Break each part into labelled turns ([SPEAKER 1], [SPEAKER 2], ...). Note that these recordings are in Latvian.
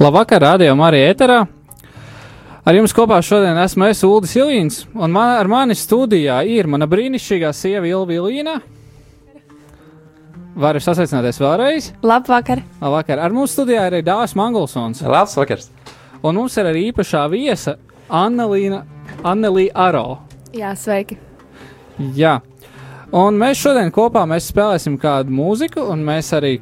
[SPEAKER 1] Labvakar, rādījumā arī ēterā. Ar jums kopā šodien esmu es Ulris Ilīns, un man, ar mani studijā ir mana brīnišķīgā sieva Ilva Ilīna. Varu sasveicināties vēlreiz.
[SPEAKER 2] Labvakar!
[SPEAKER 1] Labvakar. Ar mums studijā ir arī Dārzs Mangolsons.
[SPEAKER 3] Labs vakars!
[SPEAKER 1] Un mums ir arī īpašā viesa Annelīna Annelī Aro.
[SPEAKER 2] Jā, sveiki!
[SPEAKER 1] Jā. Un mēs šodien kopā mēs spēlēsim kādu mūziku, un mēs arī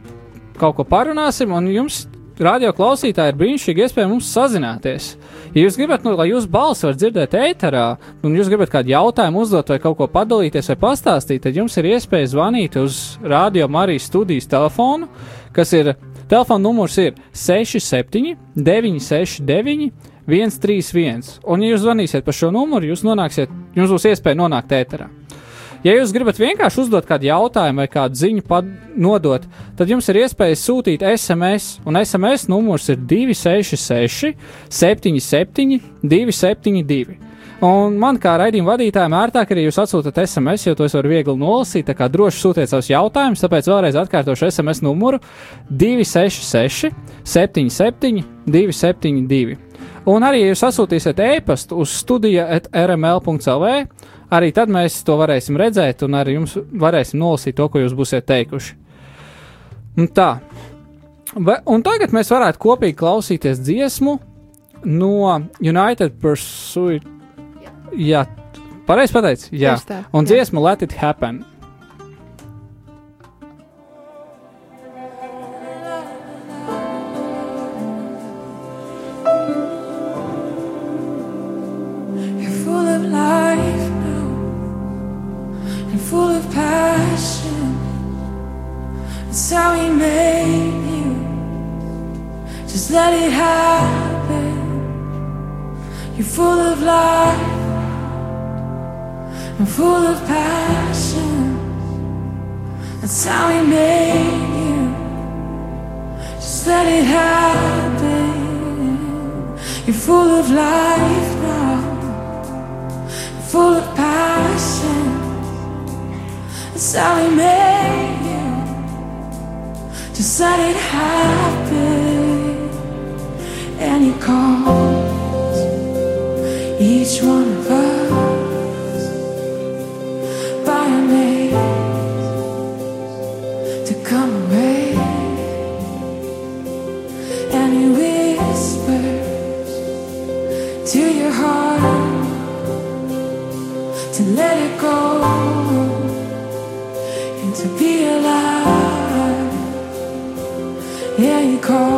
[SPEAKER 1] kaut ko parunāsim, un jums radio klausītāji ir brīnišķīgi iespēja mums sazināties. Ja jūs gribat, nu, lai jūsu balsi var dzirdēt ēterā, un jūs gribat kādu jautājumu uzdot vai kaut ko padalīties vai pastāstīt, tad jums ir iespēja zvanīt uz Radio Marijas studijas telefonu, kas ir telefona numurs ir 67 969 131. Un, ja jūs zvanīsiet pa šo numuru, jūs nonāksiet, jums būs iespēja nonākt ēterā. Ja jūs gribat vienkārši uzdot kādu jautājumu vai kādu ziņu nodot, tad jums ir iespēja sūtīt SMS, un SMS numurs ir 266, 77, 272. Un man kā raidījuma vadītājam ērtāk arī jūs atsūtat SMS, jo to es varu viegli nolasīt. Tā kā droši sūtiet savus jautājumus, tāpēc vēlreiz atkārtošu SMS numuru 266, 77, 272. Un arī, ja jūs sasūtīsiet e-pastu uz studija.rml.cl, arī tad mēs to varēsim redzēt un arī jums varēsim nolasīt to, ko jūs būsiet teikuši. Un tā. Un tagad mēs varētu kopīgi klausīties dziesmu no United Pursuit. Jā, pareizi pateicis. Jā, un dziesma Let It Happen.
[SPEAKER 4] Passion. That's how He made you. Just let it happen. You're full of life and full of passion. That's how He made you. Just let it happen. You're full of life now, full of passion. That's how we made you. Just let it happen. And He calls each one of us by our name to come away. And He whispers to your heart to let it go to be alive. Yeah, you calls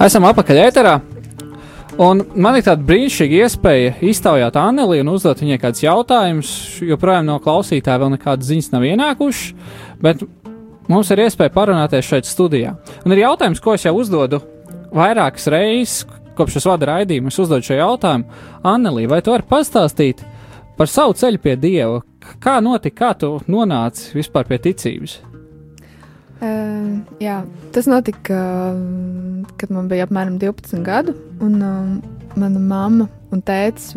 [SPEAKER 1] Esam apakaļ ēterā. Un man ir tāda brīnišķīga iespēja iztaujāt Anneli un uzdot viņai kādus jautājumus. Joprojām no klausītāja vēl nekādas ziņas nav ienākušas, bet mums ir iespēja parunāties šeit studijā. Un ir jautājums, ko es jau uzdodu vairākas reizes, kopš es vadu raidījumu. Es uzdodu šo jautājumu Anneli, vai tu vari pastāstīt par savu ceļu pie Dieva? Kā notika, kā tu nonāci vispār pie ticības?
[SPEAKER 2] Uh, jā, tas notika, uh, kad man bija apmēram 12 gadu, un uh, mana mamma un tēvs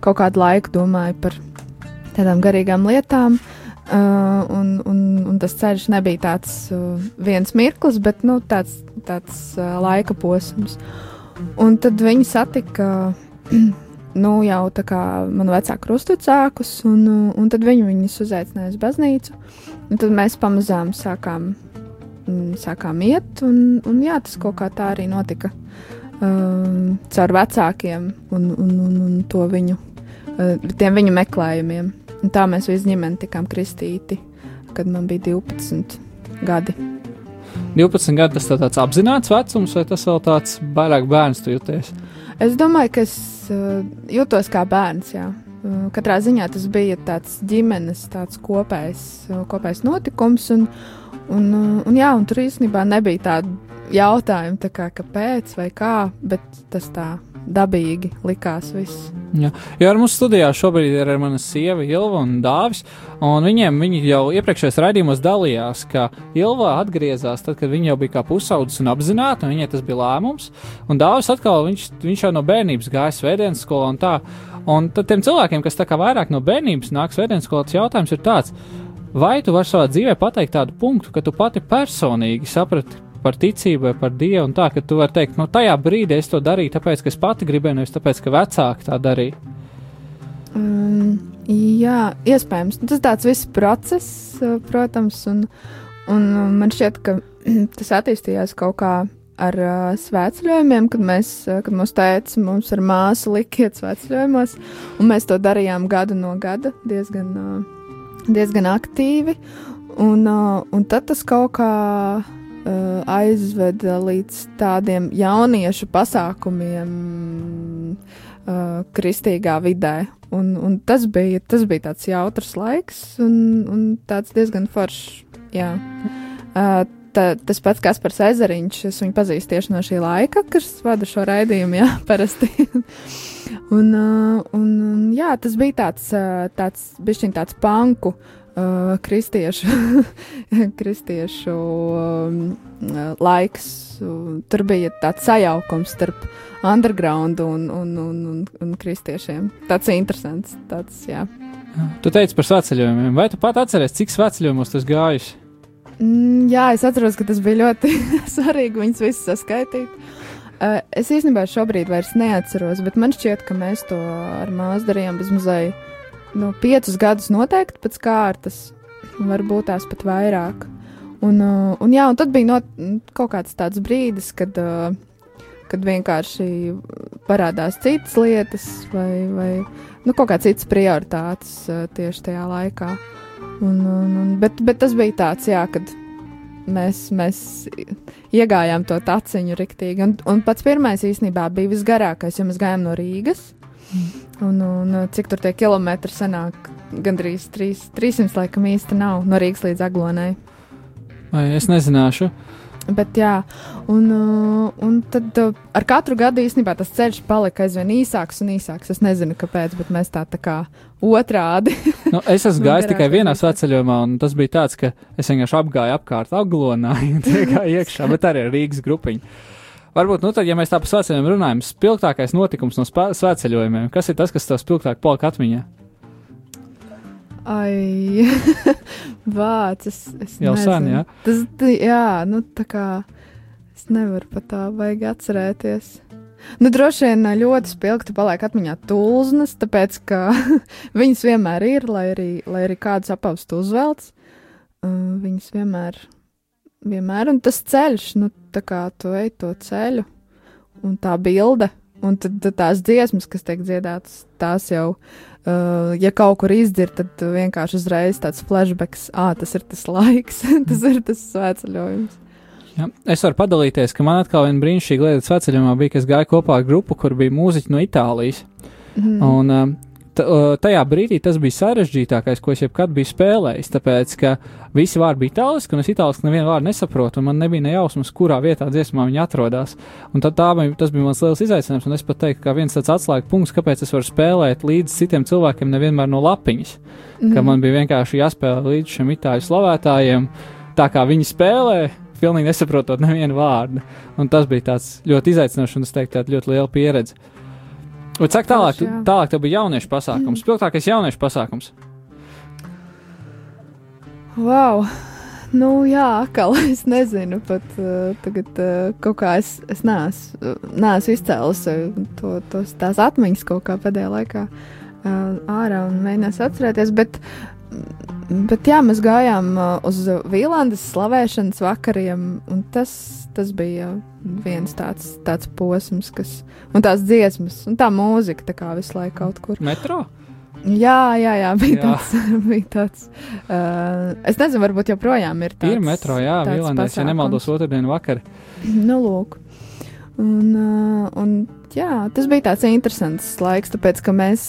[SPEAKER 2] kaut kādu laiku domāja par tādām garīgām lietām. Uh, un, un, un tas ceļš nebija tāds uh, viens mirklis, bet nu, tāds, tāds uh, laika posms. Un tad viņi satika nu, jau manu vecāku krustvecākus, un, un tad viņi viņus uzaicināja uz baznīcu. Un tad mēs pamazām sākām, sākām iet, un, un jā, tas kaut kā tā arī notika. Um, caur vecākiem un, un, un, un to viņu, uh, tiem viņu meklējumiem. Un tā mēs visi ģimeni tikām kristīti, kad man bija 12 gadi.
[SPEAKER 1] 12 gadi tas tā tāds apzināts vecums, vai tas vēl tāds vairāk bērns tu jūties?
[SPEAKER 2] Es domāju, ka es uh, jūtos kā bērns. Jā. Uh, katrā ziņā tas bija tāds ģimenes tāds kopējs, uh, kopējs notikums. Un, un, uh, un, jā, un tur īstenībā nebija tādu jautājumu, tā kā, kāpēc vai kā, bet tas tā dabīgi likās. Viss.
[SPEAKER 1] Jā, jo ar mums studijā šobrīd ir mana sieva Ilva un Dāvis. Un viņiem viņi jau iepriekšējos raidījumos dalījās, ka Ilva atgriezās tad, kad viņa jau bija kā pusaudzis un apzināta, un viņai tas bija lēmums. Un Dāvis atkal, viņš, viņš jau no bērnības gāja svētdienas skolā un tā. Un tad tiem cilvēkiem, kas tā kā vairāk no bērnības nāk svētdienas skolā, tas jautājums ir tāds. Vai tu vari savā dzīvē pateikt tādu punktu, ka tu pati personīgi saprati par ticību vai par dievu, un tā, ka tu vari teikt, no tajā brīdī es to darīju, tāpēc, ka es pati gribēju, nevis tāpēc, ka vecāki tā darīja.
[SPEAKER 2] Um, jā, iespējams. Tas tāds viss process, uh, protams, un, un man šķiet, ka tas attīstījās kaut kā ar uh, svētceļojumiem, kad mēs, uh, kad mūsu tēvs mums ar māsu likiet svētceļojumos, un mēs to darījām gadu no gada diezgan, uh, diezgan aktīvi, un, uh, un tad tas kaut kā uh, aizveda līdz tādiem jauniešu pasākumiem uh, kristīgā vidē. Un, un tas, bija, tas bija tāds jautrs laiks un, un tāds diezgan foršs. Jā. Uh, ta, tas pats Kaspars Ezeriņš, es viņu pazīstu tieši no šī laika, kas vada šo raidījumu, jā, parasti. uh, un, un, jā, tas bija tāds, uh, tāds bišķiņ tāds panku uh, kristiešu, kristiešu um, laiks. Tur bija tāds sajaukums starp underground un, un, un, un, un kristiešiem. Tāds interesants. Tāds, jā.
[SPEAKER 1] Tu teici par svētceļojumiem, vai tu pat atceries, cik svētceļojumos tas gājis?
[SPEAKER 2] Mm, jā, es atceros, ka tas bija ļoti svarīgi viņus visus saskaitīt. Uh, es īstenībā šobrīd vairs neatceros, bet man šķiet, ka mēs to ar māsu darījām bezmazliet nu, piecus gadus noteikti pēc kārtas, varbūt tās pat vairāk. Un, uh, un, jā, un tad bija not, kaut kāds tāds brīdis, kad, uh, kad vienkārši parādās citas lietas vai, vai nu, kaut kādas citas prioritātes uh, tieši tajā laikā. Un, un, un, bet, bet tas bija tāds, jā, kad mēs, mēs iegājām to taciņu riktīgi. Un, un pats pirmais īstenībā bija visgarākais, jo mēs gājām no Rīgas. Un, un cik tur tie kilometri sanāk? Gandrīz 3, 300 laikam īsti nav no Rīgas līdz Aglonai.
[SPEAKER 1] Vai es nezināšu?
[SPEAKER 2] Bet, jā, un, uh, un tad uh, ar katru gadu īstenībā tas ceļš palika aizvien īsāks un īsāks. Es nezinu, kāpēc, bet mēs tā, tā kā otrādi.
[SPEAKER 1] Nu, es esmu gājis tikai vienā sveceļojumā, un tas bija tāds, ka es vienkārši apgāju apkārt aglonā un iegāju iekšā, bet arī ar Rīgas grupiņu. Varbūt, nu tad, ja mēs tā par sveceļiem runājam, spilgtākais notikums no sveceļojumiem, kas ir tas, kas tev spilgtāk palika atmiņā?
[SPEAKER 2] Ai, vācis.
[SPEAKER 1] Jau sen,
[SPEAKER 2] nezinu.
[SPEAKER 1] jā?
[SPEAKER 2] Tas, jā, nu tā kā es nevaru pat tā vajag atcerēties. Nu, droši vien ļoti spilgti paliek atmiņā tulznas, tāpēc, ka viņas vienmēr ir, lai arī, lai arī kāds apavsts uzvelts. Viņas vienmēr, vienmēr, un tas ceļš, nu, tā kā tu ej to ceļu, un tā bilde, un tad, tās dziesmas, kas tiek dziedātas, tās jau, uh, ja kaut kur izdzird, tad vienkārši uzreiz tāds flashbacks, ah, tas ir tas laiks, tas ir tas svētceļojums.
[SPEAKER 1] Ja, es varu padalīties, ka man atkal viena brīnišķīga lieta sveceļojumā bija, ka es gāju kopā ar grupu, kur bija mūziķi no Itālijas.
[SPEAKER 2] Mhm.
[SPEAKER 1] Un, uh, tajā brīdī tas bija sarežģītākais, ko es jebkad biju spēlējis. Tāpēc, ka visi vārdi bija itāliski, un es itāliski nevienu vārdu nesaprotu, un man nebija ne jausmas, kurā vietā dziesmā viņi atrodas. Un tad tā tas bija mans liels izaicinājums, un es pat teiktu, ka viens tāds atslēgas punkts, kāpēc es varu spēlēt līdz citiem cilvēkiem, nevienmēr no lapiņas.
[SPEAKER 2] Mhm.
[SPEAKER 1] Ka man bija vienkārši jāspēlē līdz šiem itāļu slavētājiem, tā kā viņi spēlē. Pilnīgi nesaprotot nevienu vārdu. Un tas bija tāds ļoti izaicinošs un, es teiktu, ļoti liela pieredze. Bet saka, tālāk,
[SPEAKER 2] jā.
[SPEAKER 1] tālāk tev bija jauniešu pasākums. Spilgtākais jauniešu pasākums.
[SPEAKER 2] Wow! Nu, jā, atkal es nezinu, pat uh, tagad uh, kaut kā es, es neesmu, neesmu izcēlus uh, to, tos, tās atmiņas kaut kā pēdējā laikā uh, ārā un mēģinās atcerēties, bet, bet jā, mēs gājām uh, uz Vīlandes slavēšanas vakariem, un tas, tas bija viens tāds, tāds posms, kas, un tās dziesmas, un tā mūzika tā kā visu laiku kaut kur.
[SPEAKER 1] Metro.
[SPEAKER 2] Jā, jā, jā bija
[SPEAKER 1] Jā.
[SPEAKER 2] tāds. Bija tāds uh, es nezinu, varbūt joprojām ir tāds.
[SPEAKER 1] Ir metro, jā, Vīlandēs, ja nemaldos otrdien vakar.
[SPEAKER 2] Nu, lūk. Un, uh, un jā, tas bija tāds interesants laiks, tāpēc, ka mēs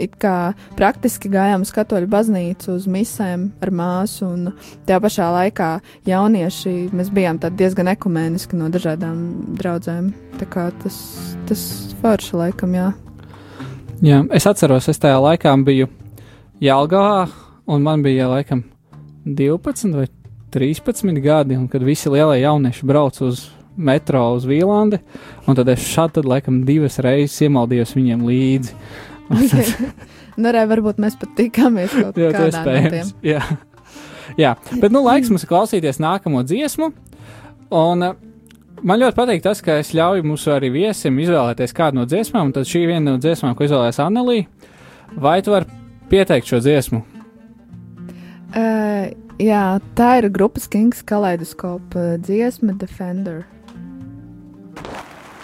[SPEAKER 2] it kā praktiski gājām uz katoļu baznīcu, uz misēm ar māsu, un tajā pašā laikā jaunieši, mēs bijām diezgan ekumēniski no dažādām draudzēm. Tā kā tas, tas forši laikam, jā.
[SPEAKER 1] Jā, es atceros, es tajā laikā biju Jālgavā, un man bija laikam 12 vai 13 gadi, un kad visi lielie jaunieši brauc uz metro uz Vīlandi, un tad es šādi laikam divas reizes iemaldījos viņiem līdzi.
[SPEAKER 2] Nu, arī varbūt mēs pat tikāmies kaut
[SPEAKER 1] Jā,
[SPEAKER 2] kādā
[SPEAKER 1] tas
[SPEAKER 2] no.
[SPEAKER 1] Jā. Jā, bet nu laiks mums klausīties nākamo dziesmu. Un uh, man ļoti patīk tas, ka es ļauju mūsu arī viesim izvēlēties kādu no dziesmām, un tad šī viena no dziesmām, ko izvēlējās Annelī. Vai tu vari pieteikt šo dziesmu?
[SPEAKER 2] Uh, jā, tā ir grupas Kings kaleidoskopa uh, dziesma Defender.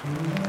[SPEAKER 4] We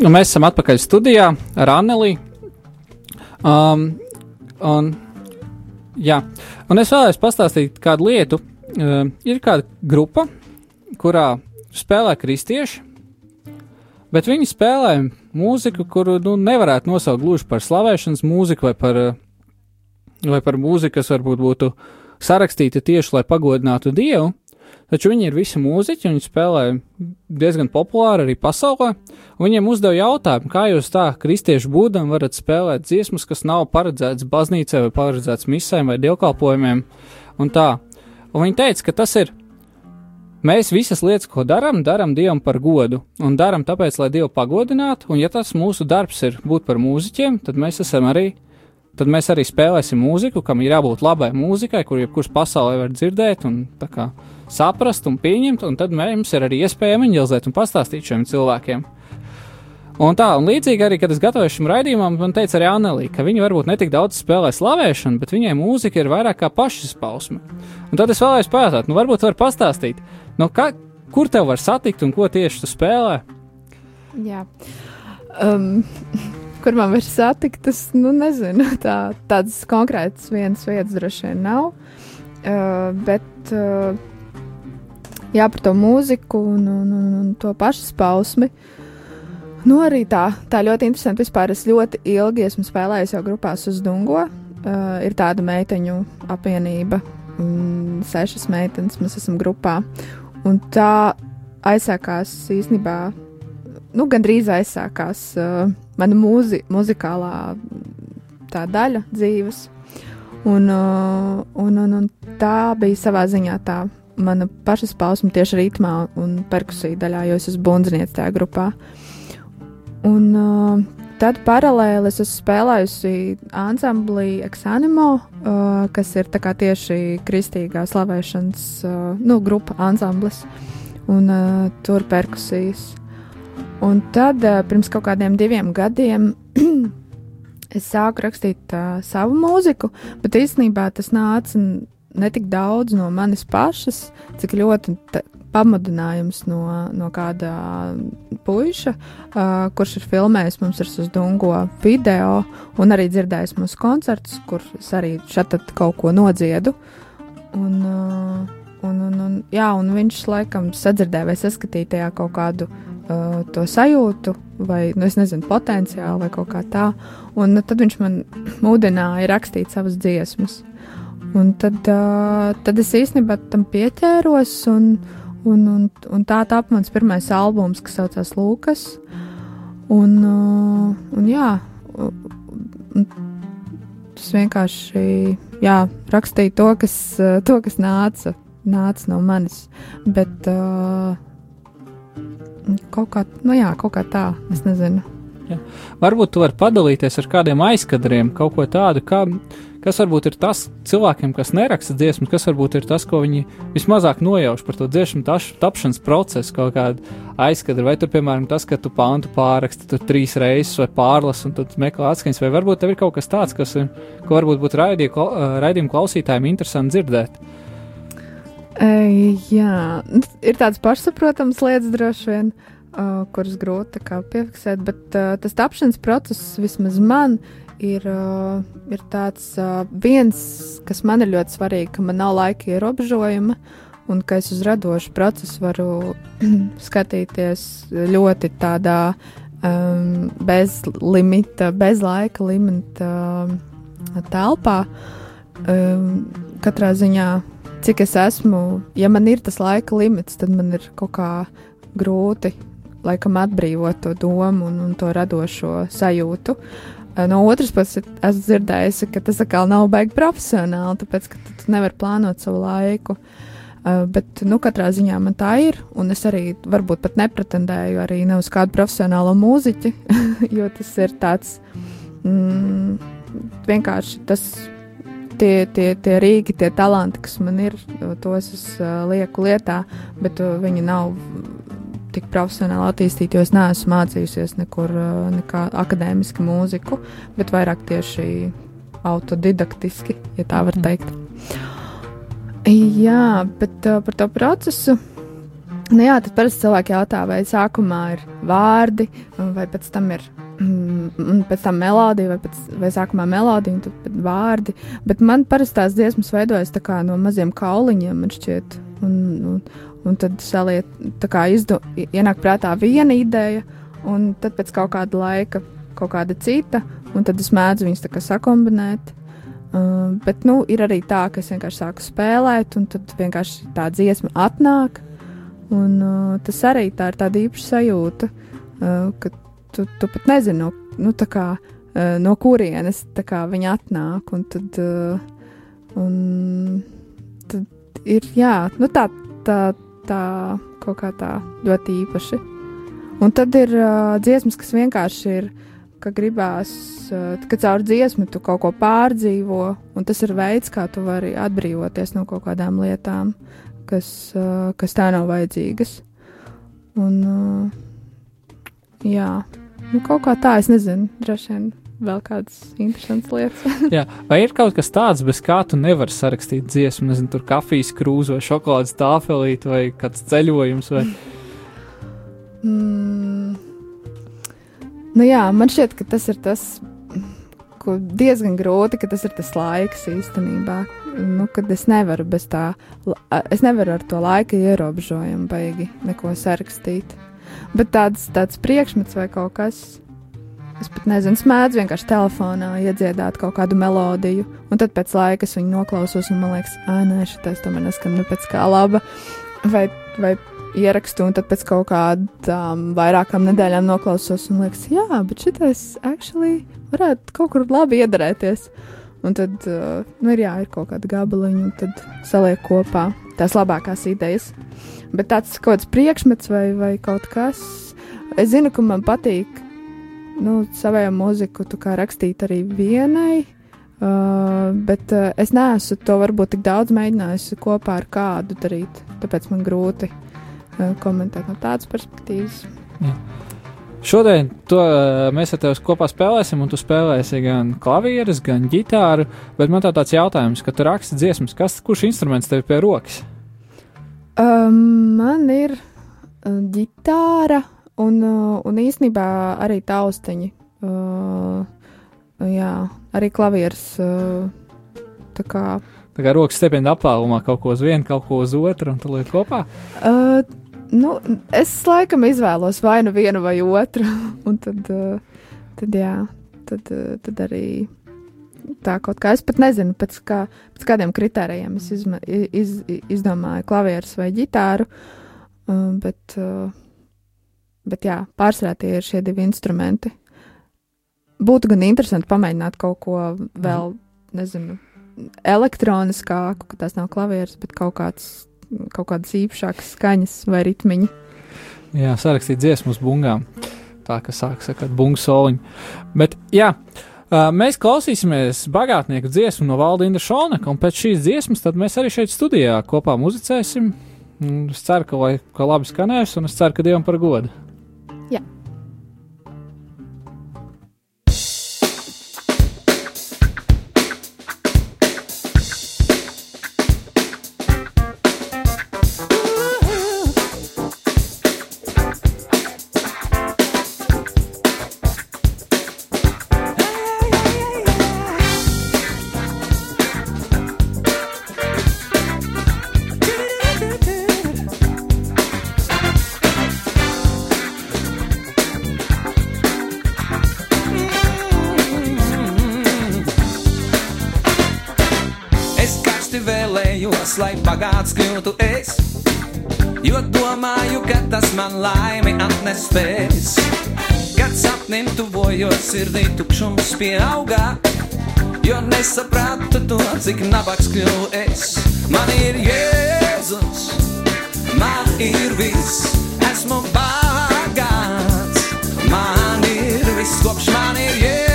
[SPEAKER 1] Un mēs esam atpakaļ studijā ar Anneli. Um, un, jā, un es vēlējos pastāstīt kādu lietu. Um, ir kāda grupa, kurā spēlē kristieši, bet viņi spēlē mūziku, kuru nu, nevarētu nosaukt gluži par slavēšanas mūziku vai par, uh, vai par mūziku, kas varbūt būtu sarakstīta tieši, lai pagodinātu Dievu. Taču viņi ir visi mūziķi, viņi spēlē diezgan populāri arī pasaulē. Viņiem uzdeva jautājumu, kā jūs tā, kristieši būdam, varat spēlēt dziesmas, kas nav paredzētas baznīcai vai paredzētas misēm vai dievkalpojumiem. Un tā. Un viņi teica, ka tas ir. Mēs visas lietas, ko darām, darām Dievam par godu. Un darām tāpēc, lai Dievu pagodinātu. Un ja tas mūsu darbs ir būt par mūziķiem, tad mēs esam arī. Tad mēs arī spēlēsim mūziku, kam ir jābūt labai mūzikai, kur jebkurš pasaulē var dzirdēt un kā saprast un pieņemt, un tad mums ir arī iespēja evanģelizēt un pastāstīt šiem cilvēkiem. Un tā, un līdzīgi arī, kad es gatavoju šim raidījumam, man teica arī Anelī, ka viņi varbūt netik daudz spēlē slavēšanu, bet viņai mūzika ir vairāk kā pašizpausme. Un tad es vēlējos pajautāt, nu varbūt var pastāstīt, nu kā, kur tev var satikt un ko tieši tu spēlē?
[SPEAKER 2] Jā. Um, kur man var satikt, tas, nu, nezinu, tā, tādas konkrētas vienas vietas droši vien nav. Uh, bet, uh, jā, par to mūziku un, un, un, un to pašaspausmi. Nu, arī tā, tā ļoti interesanti. Vispār es ļoti ilgi esmu spēlējis jau grupās uz Dungo. Uh, ir tāda meiteņu apvienība, mm, sešas meitenes mēs esam grupā. Un tā aizsākās īstenībā nu, gandrīz aizsākās uh, mana mūzi, muzikālā tā daļa dzīves. Un, uh, un, un, un tā bija savā ziņā tā mana pašas pausme tieši ritmā un perkusija daļā, jo es esmu bundzinieks tajā grupā. Un uh, tad paralēli es esmu spēlējusi ansamblī Exanimo, uh, kas ir tā kā tieši kristīgā slavēšanas uh, nu, grupa ansamblis, un uh, tur perkusijas. Un tad, uh, pirms kaut kādiem diviem gadiem, es sāku rakstīt uh, savu mūziku, bet īstenībā tas nāca n- ne tik daudz no manis pašas, cik ļoti pamudinājums no, no kāda puiša, uh, kurš ir filmējis mums ar Dungo video un arī dzirdējis mūsu koncertus, kur es arī šeit kaut ko nodziedu. Un, uh, un, un, un, jā, un viņš laikam sadzirdēja vai saskatīja tajā kaut kādu uh, to sajūtu, vai, nu, nezinu, potenciālu vai kaut kā tā. Un tad viņš man mudināja rakstīt savas dziesmas. Un tad, uh, tad es īstenībā tam pieķēros, un, un, un, un tā tapu mans pirmais albums, kas saucās Lūkas. Un, uh, un jā, un tas vienkārši jā, rakstīja to, kas, to, kas nāca, nāca no manis. Bet uh, kaut kā, nu jā, kaut kā tā, es nezinu.
[SPEAKER 1] Varbūt tu vari padalīties ar kādiem aizkadriem, kaut ko tādu, kā, kas varbūt ir tas cilvēkiem, kas neraksta dziesmas, kas varbūt ir tas, ko viņi vismazāk nojauš par to dziesmu tapšanas procesu, kaut kādu aizkadru. Vai tur, piemēram, tas, ka tu pāntu pāraksti tur trīs reizes vai pārlas un tad meklē atskaņas, vai varbūt tev ir kaut kas tāds, kas, ko varbūt būtu raidī- kla- ā, raidījuma klausītājiem interesanti dzirdēt.
[SPEAKER 2] E, jā, ir tādas pašsaprotamas lietas, droši vien, uh, kuras grūti tā kā piefiksēt, bet uh, tas tapšanas process vismaz man ir, uh, ir tāds uh, viens, kas man ir ļoti svarīgi, ka man nav laika ierobežojuma. Un ka es uz radošu procesu varu skatīties ļoti tādā um, bez limita, bez laika limita um, telpā. Um, katrā ziņā cik es esmu, ja man ir tas laika limits, tad man ir kaut kā grūti laikam atbrīvot to domu un, un to radošo sajūtu. Eh, No otras puses, esmu dzirdējusi, ka tas atkal nav baigi profesionāli, tāpēc ka tu- nevari plānot savu laiku. Uh, bet, nu, katrā ziņā man tā ir, un es arī varbūt pat nepretendēju arī ne uz kādu profesionālo mūziķi, jo tas ir tāds mm, vienkārši tas tie, tie, tie rīki, tie talanti, kas man ir, tos es uh, lieku lietā, bet uh, viņi nav tik profesionāli attīstīti, jo es neesmu mācījusies nekur uh, nekā akadēmiski mūziku, bet vairāk tieši autodidaktiski, ja tā var teikt. Jā, bet uh, par to procesu. Nu jā, tad parasti cilvēki jautā, vai sākumā ir vārdi, vai pēc tam ir mm, pēc tam melodija, vai, pēc, vai sākumā melodija, un tad vārdi. Bet man parasti tās dziesmas veidojas no maziem kauliņiem, man šķiet. Un, un, un tad saliet, tā kā izdo, ienāk prātā viena ideja, un tad pēc kaut kāda laika kaut kāda cita, un tad es mēdzu viņus tā kā sakombinēt. Uh, bet, nu, ir arī tā, ka es vienkārši sāku spēlēt, un tad vienkārši tā dziesma atnāk. Un uh, tas arī tā ir tāda īpaša sajūta, uh, ka tu, tu pat nezini, no, nu, kā, uh, no kurienes kā viņa atnāk. Un tad, uh, un tad ir jā, nu, tā, tā, tā kaut kā tā ļoti īpaši. Un tad ir uh, dziesmas, kas vienkārši ir, ka gribās, uh, ka caur dziesmu tu kaut ko pārdzīvo, un tas ir veids, kā tu vari atbrīvoties no kaut kādām lietām, kas, uh, kas tā nav vajadzīgas. Un, uh, jā, nu, kaut kā tā, es nezinu, droši vien vēl kādas interesantas lietas.
[SPEAKER 1] Jā, vai ir kaut kas tāds, bez kā tu nevari sarakstīt dziesmu, nezinu, tur kafijas krūze vai šokolādes tāfelīte vai kāds ceļojums vai
[SPEAKER 2] Mm. Nu jā, man šķiet, ka tas ir tas, ko diezgan grūti, ka tas ir tas laiks īstenībā. Nu, kad es nevaru bez tā, es nevaru ar to laika ierobežojumu baigi neko sarakstīt. Bet tāds, tāds priekšmets vai kaut kas, es pat nezinu, smēdz vienkārši telefonā iedziedāt kaut kādu melodiju, un tad pēc laika es viņu noklausos, un man liekas, ah, nē, šitais tomēr neskan nu pēc kā laba. Vai, vai ierakstu, un tad pēc kaut kādām vairākām nedēļām noklausos, un liekas, jā, bet šitais actually varētu kaut kur labi iedarēties. Un tad, uh, nu, ir jā, ir kaut kāda gabaliņa, un tad saliek kopā tās labākās idejas. Bet tāds kaut kāds priekšmets vai, vai kaut kas, es zinu, ka man patīk, nu, savēju mūziku rakstīt arī vienai. Uh, bet uh, es neesmu to varbūt tik daudz mēģinājusi kopā ar kādu darīt. Tāpēc man grūti uh, komentēt no tādas perspektīvas.
[SPEAKER 1] Šodien to, eh, mēs ar tevi kopā spēlēsim, un tu spēlēsi gan klavierus, gan ģitāru. Bet man tā tāds jautājums, ka tu raksti dziesmas, kas, kurš instruments tev ir pie rokas?
[SPEAKER 2] Um, man ir uh, ģitāra un, uh, un īsnībā arī taustiņi. Uh, jā, arī klavieres. Uh, tā kā
[SPEAKER 1] Tā kā rokas stiepienā apālumā kaut ko uz vienu, kaut ko uz otru, un tu liek kopā.
[SPEAKER 2] Uh, nu, es laikam izvēlos vai nu vienu vai otru, un tad, uh, tad, jā, tad, uh, tad arī tā kaut kā. Es pat nezinu, pēc, kā, pēc kādiem kritērijiem es izma, iz, izdomāju klavierus vai ģitāru, uh, bet, uh, bet jā, pārsvarā tie ir šie divi instrumenti. Būtu gan interesanti pamēģināt kaut ko vēl, nezinu, elektroniskāku, ka tas nav klavieris, bet kaut kāds kaut kādas īpašākas skaņas vai ritmiņi.
[SPEAKER 1] Jā, sarakstīt dziesmu uz bungām. kā kas sāk sakot, bungu soliņu. Bet, jā, mēs klausīsimies bagātnieku dziesmu no Valda Indra Šolneka, un pēc šīs dziesmas mēs arī šeit studijā kopā muzicēsim. Es ceru, ka, lai, ka labi skanēs, un es ceru, ka Dievam par godu.
[SPEAKER 2] Jā.
[SPEAKER 5] Vēlējos, lai bagāts kļūtu es, jo domāju, ka tas man laimi atnes spējas. Kad sapnim tuvojos, sirdī tukšums pieaugā, jo nesapratu to, cik nabaks kļuvu es. Man ir Jēzus, man ir viss, esmu bagāts, man ir viss, kopš man ir Jēzus,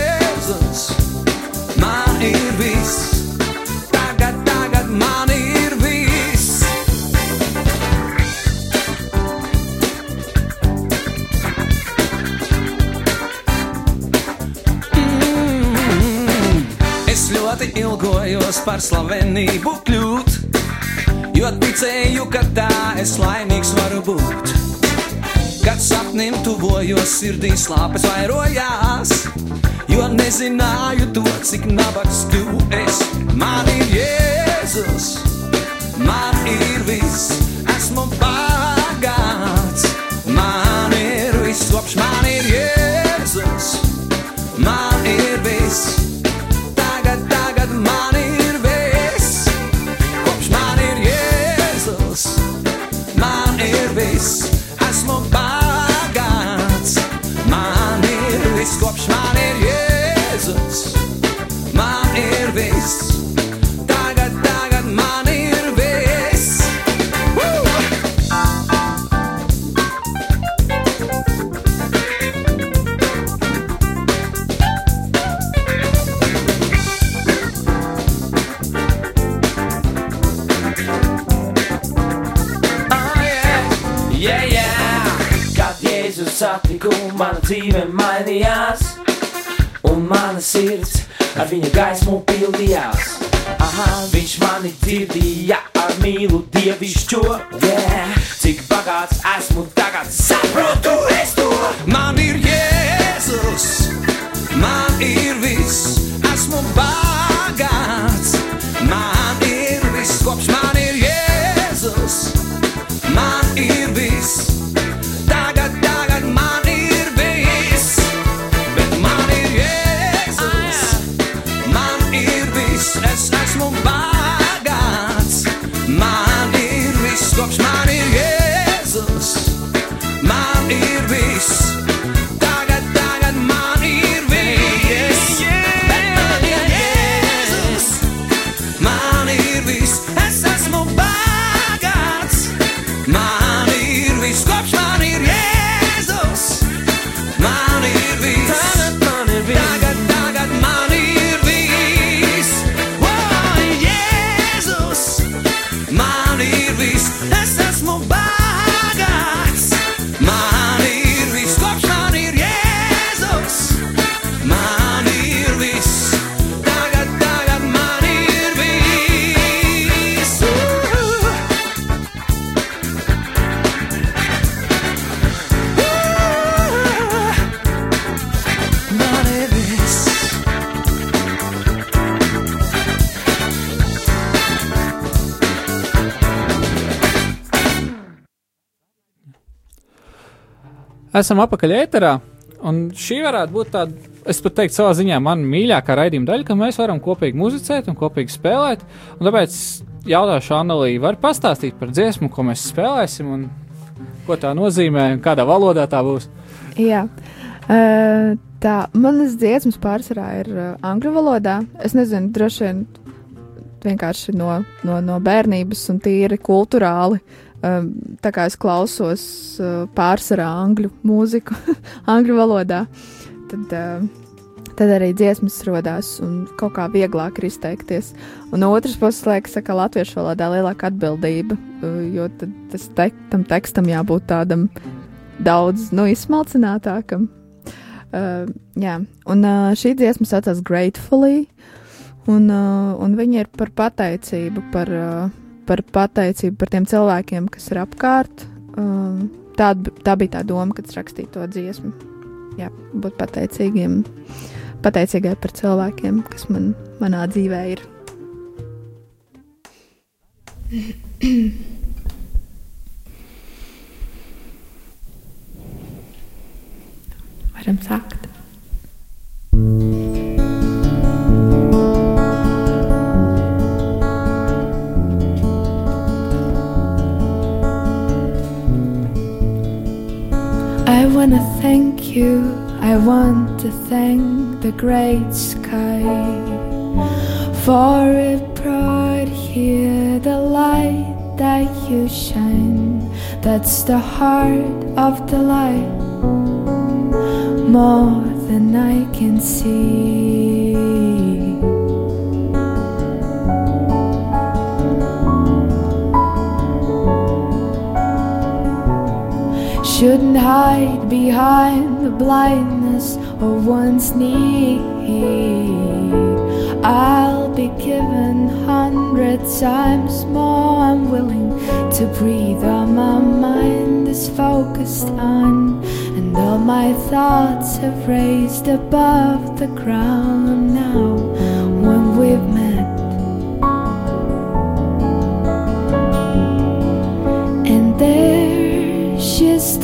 [SPEAKER 5] ilgojos par slavenību kļūt, jo ticēju, ka tā es laimīgs varu būt. Kad sapnim tuvojos, sirdī slāpes vairojās, jo nezināju to, cik nabaks kļuvu es. Man ir Jēzus, man ir viss, esmu bagāts, man ir viss, kopš man ir
[SPEAKER 4] satiku, mana dzīve mainījās, un mana sirds ar viņa gaismu pildījās. Aha, viņš mani dzirdīja ar mīlu dievišķo, yeah. Cik bagāts esmu tagad, saprotu
[SPEAKER 1] Esam apakaļ ēterā, un šī varētu būt tāda, es pat teiktu, savā ziņā man mīļākā raidījuma daļa, ka mēs varam kopīgi muzicēt un kopīgi spēlēt. Un tāpēc jautāšu Annelī, var pastāstīt par dziesmu, ko mēs spēlēsim, un ko tā nozīmē, un kādā valodā tā būs.
[SPEAKER 2] Jā. Uh, tā, manas dziesmas pārsvarā ir uh, angļu valodā. Es nezinu, droši vien vienkārši no, no, no bērnības un tīri kultūrāli.
[SPEAKER 4] um, tā kā es klausos uh, pārsvarā angļu mūziku, angļu valodā, tad, tad arī dziesmas radās un kaut kā vieglāk ir izteikties. Un no otras puses, liekas, ka latviešu valodā lielāka atbildība, uh, jo tad te, tam tekstam jābūt tādam daudz nu, izsmalcinātākam. Uh, jā, un uh, šī dziesma saucās Gratefully, un, uh, un viņa ir par pateicību, par, uh, par pateicību par tiem cilvēkiem, kas ir apkārt. Uh, tā, tā bija tā doma, kad rakstīju to dziesmu. Jā, būt pateicīgiem, pateicīgai par cilvēkiem, kas man, manā dzīvē ir. Varam sākt. I wanna thank you. I want to thank the great sky for it brought here the light that you shine. That's the heart of the light more than I can see. Shouldn't hide behind the blindness of one's need. I'll be given hundred times more. I'm willing to breathe. All my mind is focused on, and all my thoughts have raised above the ground. Now, when we've met. And there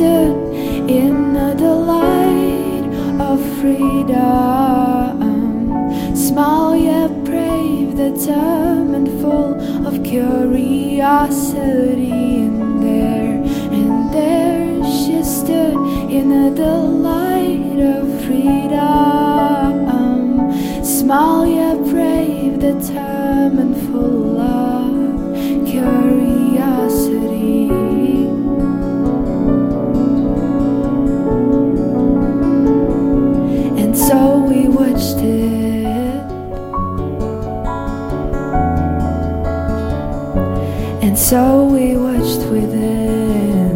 [SPEAKER 4] in the delight of freedom. Small yet brave, determined, full of curiosity. And there, and there she stood in the delight of freedom. Small yet brave, determined, full of so we watched within.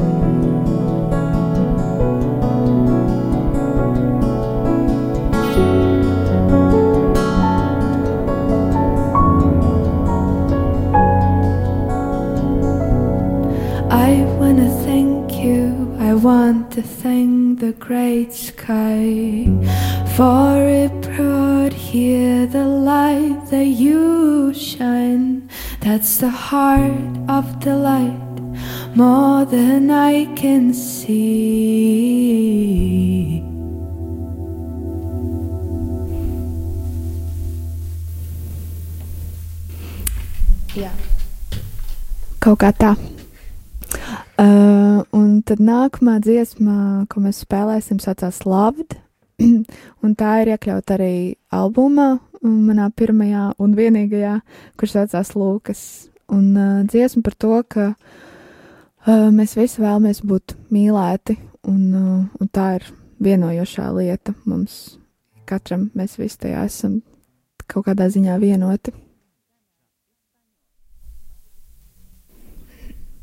[SPEAKER 4] I wanna thank you. I want to thank the great sky for it brought here the light that you shine. That's the heart of the light more than I can see. Jā. Kaut kā tā. Uh, un tad nākamā dziesma, ko mēs spēlēsim, saucās Loved. un tā ir iekļauta arī albumā, um, manā pirmajā un vienīgajā, kurš saucās Lūkas. Un uh, dziesma par to, ka uh, mēs visi vēlamies būt mīlēti, un, uh, un tā ir vienojošā lieta mums. Katram mēs visi tajā esam kaut kādā ziņā vienoti.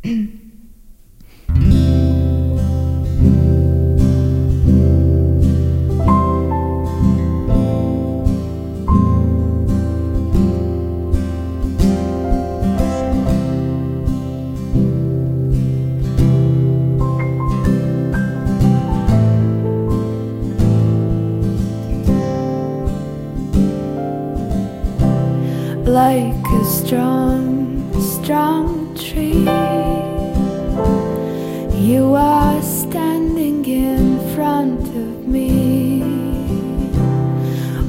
[SPEAKER 4] like a strong, strong tree. You are standing in front of me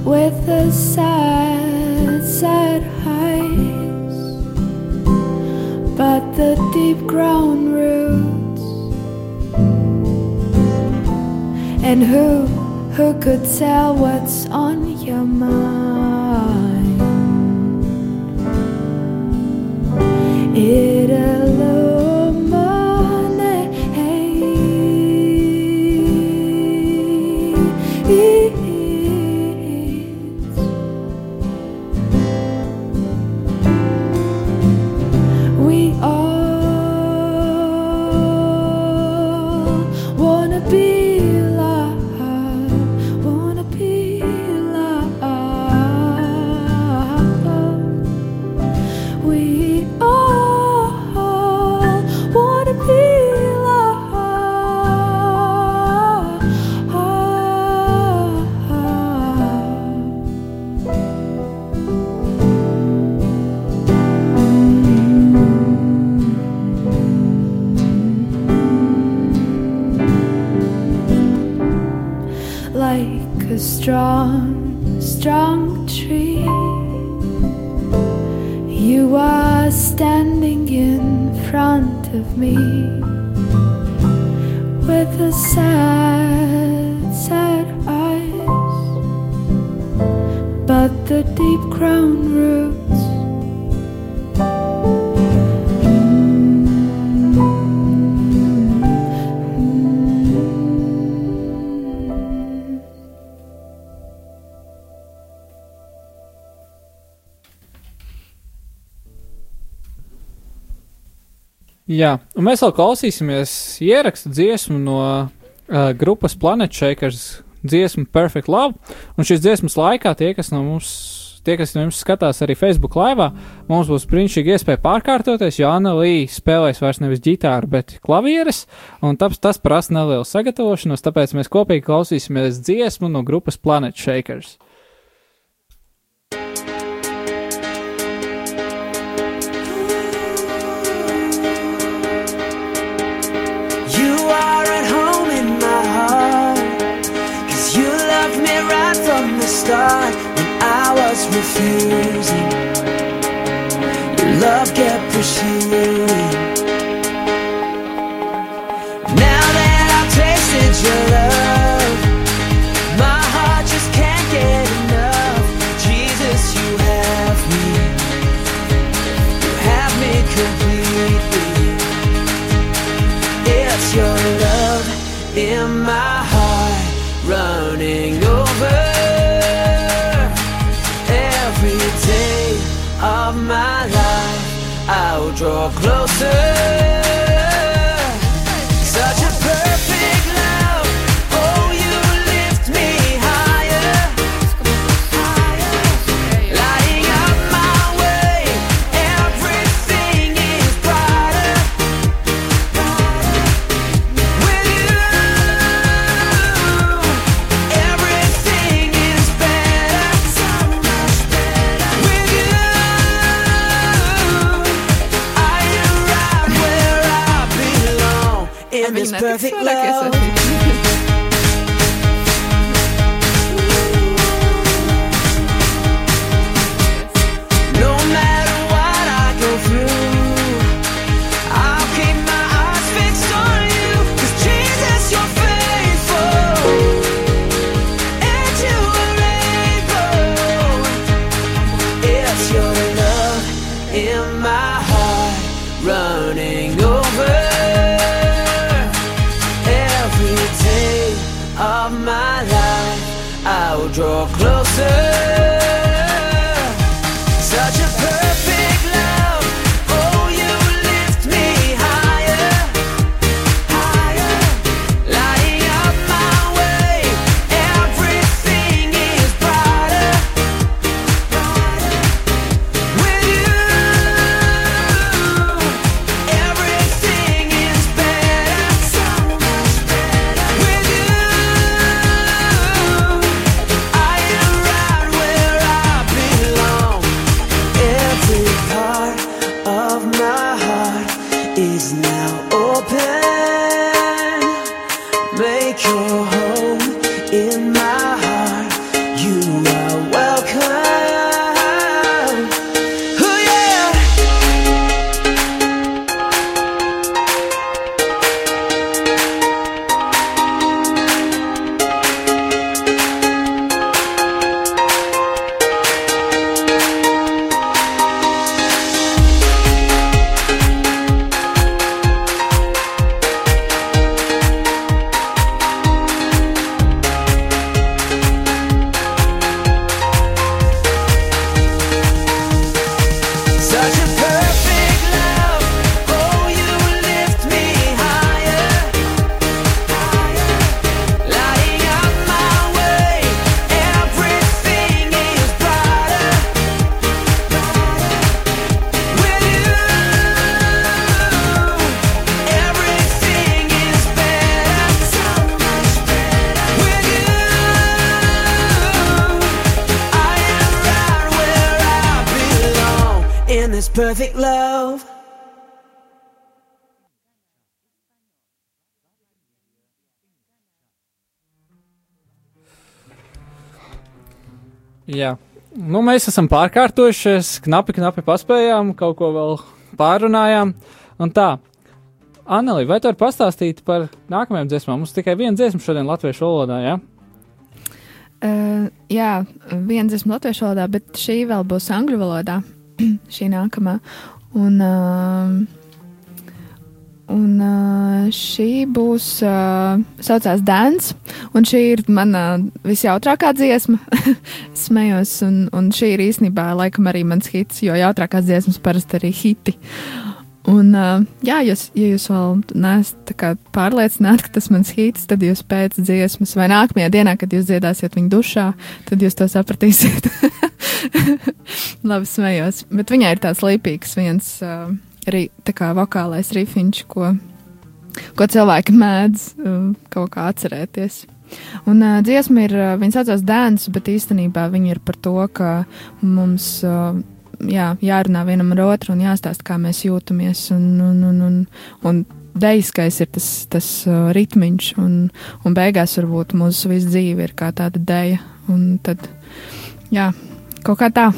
[SPEAKER 4] with a sad, sad eyes, but the deep ground roots. And who, who could tell what's on your mind? It
[SPEAKER 1] Jā, un mēs vēl klausīsimies ierakstu dziesmu no uh, grupas Planet Shakers dziesmu Perfect Love. Un šīs dziesmas laikā tie, kas no mums. Tie, kas no jums skatās arī Facebook laivā, mums būs brīnišķīgi iespēja pārkārtoties, jo Anna Līja spēlēs vairs nevis ģitāru, bet klavieres, un tāpēc tas prasa nelielu sagatavošanos, tāpēc mēs kopīgi klausīsimies dziesmu no grupas Planet Shakers.
[SPEAKER 3] right from the start when I was refusing. Your love kept pursuing. Now that I've tasted your love, my heart just can't get enough. Jesus, you have me. You have me completely. It's your love in draw closer. It's perfect love.
[SPEAKER 1] Mēs esam pārkārtojušies, knapi, knapi paspējām, kaut ko vēl pārunājām. Un tā, Anelī, vai tu vari pastāstīt par nākamajām dziesmām? Mums tikai viena dziesma šodien latviešu valodā, jā?
[SPEAKER 4] Uh, jā, viena dziesma latviešu valodā, bet šī vēl būs angļu valodā. šī nākamā. Un, uh, un uh, šī būs, uh, saucās Dance, un šī ir mana visjautrākā dziesma. Smējos, un, un šī ir īstenībā laikam arī mans hits, jo jautrākās dziesmas parasti arī hiti. Un, uh, jā, jūs, ja jūs vēl neesat pārliecināti, ka tas mans hīts, tad jūs pēc dziesmas vai nākamajā dienā, kad jūs dziedāsiet viņu dušā, tad jūs to sapratīsiet. Labi, smējos. Bet viņai ir tāds līpīgs viens uh, arī tā kā vokālais rifiņš, ko, ko cilvēki mēdz uh, kaut kā atcerēties. Un uh, dziesma ir, uh, viņa saucās Dēns, bet īstenībā viņa ir par to, ka mums. Uh, jā, jārunā vienam ar otru un jāstāsta, kā mēs jūtamies. Un, un, un, un, un deiskais ir tas, tas uh, ritmiņš, un, un beigās varbūt mūsu visa dzīve ir kā tāda deja. Un tad, jā, kaut kā tā.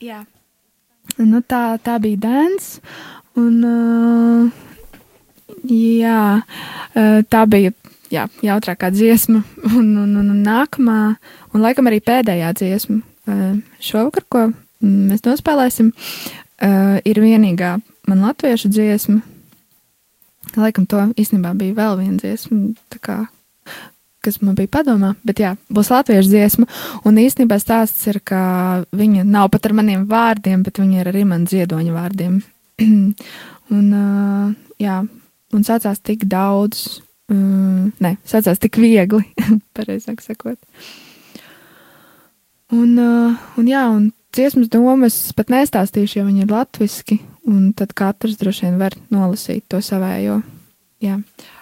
[SPEAKER 4] Jā. Nu, tā, tā bija dēns. Un, uh, jā, tā bija jā, jautrākā dziesma. Un, un, un, un nākamā, un laikam arī pēdējā dziesma šovakar, ko mēs nospēlēsim, ir vienīgā man latviešu dziesma. Laikam to īstenībā bija vēl viena dziesma, kā, kas man bija padomā, bet jā, būs latviešu dziesma. Un īstenībā stāsts ir, ka viņa nav pat ar maniem vārdiem, bet viņa ir arī man ziedoņa vārdiem. un, uh, jā, un sācās tik daudz, um, ne, sācās tik viegli, pareizāk sakot. Un, uh, un jā, un
[SPEAKER 2] dziesmas domas pat nestāstīšu, jo viņi ir latviski, un tad katrs droši vien var nolasīt to savējo. Jā.
[SPEAKER 6] Es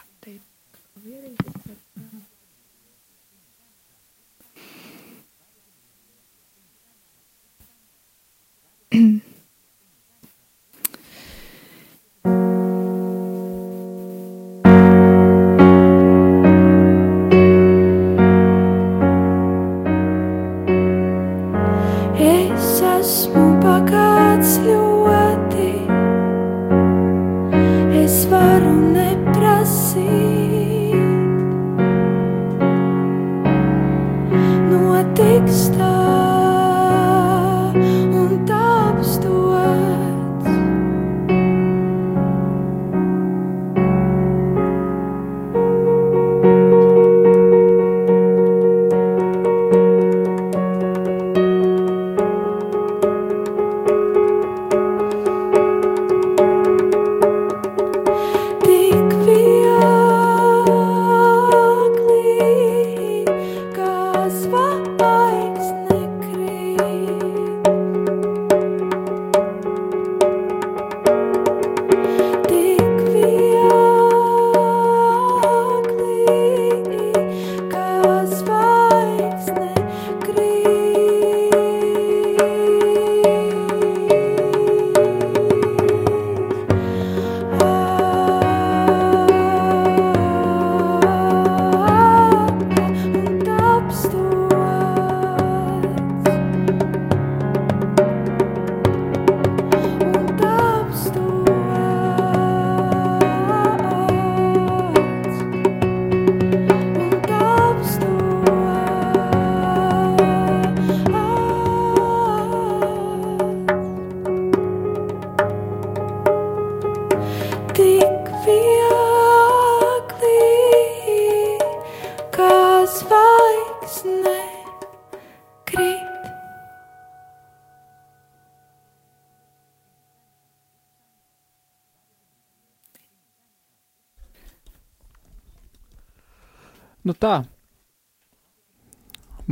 [SPEAKER 4] mm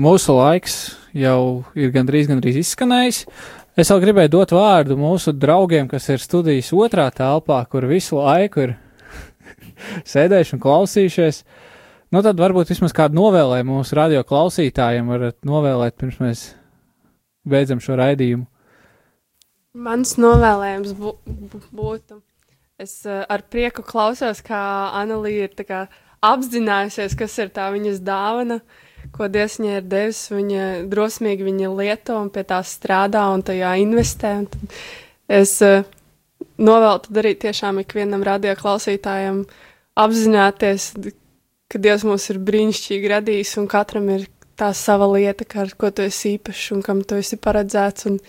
[SPEAKER 4] Mūsu laiks jau ir gandrīz, gandrīz izskanējis. Es vēl gribēju dot vārdu mūsu draugiem, kas ir studijas otrā telpā, kur visu laiku ir sēdējuši un klausījušies. Nu, tad varbūt vismaz kādu novēlējumu mūsu radio klausītājiem varat novēlēt, pirms mēs beidzam šo raidījumu.
[SPEAKER 7] Mans novēlējums bū, bū- būtu. Es uh, ar prieku klausos, kā Anelija ir kā apzinājusies, kas ir tā viņas dāvana, ko Dievs viņai ir devis. Viņa drosmīgi viņa lieto un pie tā strādā un tajā investē. Un tad es uh, novēlu to darīt tiešām ikvienam radioklausītājam apzināties, ka Dievs mūs ir brīnišķīgi radījis un katram ir tā sava lieta, ar ko tu esi īpašs un kam tu esi paredzēts. Un,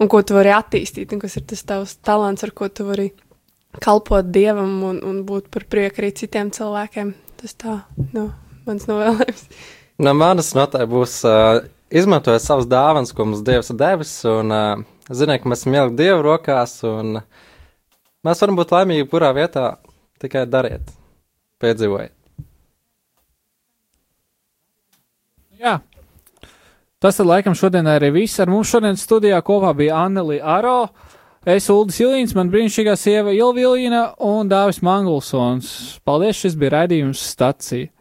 [SPEAKER 7] un ko tu vari attīstīt, un kas ir tas tavs talants, ar ko tu vari kalpot dievam un, un būt par prieku arī citiem cilvēkiem. Tas tā, nu, mans novēlējums.
[SPEAKER 8] No manas notai būs uh, izmantojot savas dāvanas, ko mums Dievs ir devis, un uh, ziniet, ka mēs esam ielikt Dievu rokās, un mēs varam būt laimīgi, kurā vietā tikai dariet, piedzīvojiet.
[SPEAKER 4] Jā. Tas tad laikam šodien arī viss. Ar mums šodien studijā kopā bija Anneli Aro, es Uldis Ilīns, man brīnišķīgā sieva Ilvilīna un Dāvis Mangulsons. Paldies, šis bija raidījums stacija.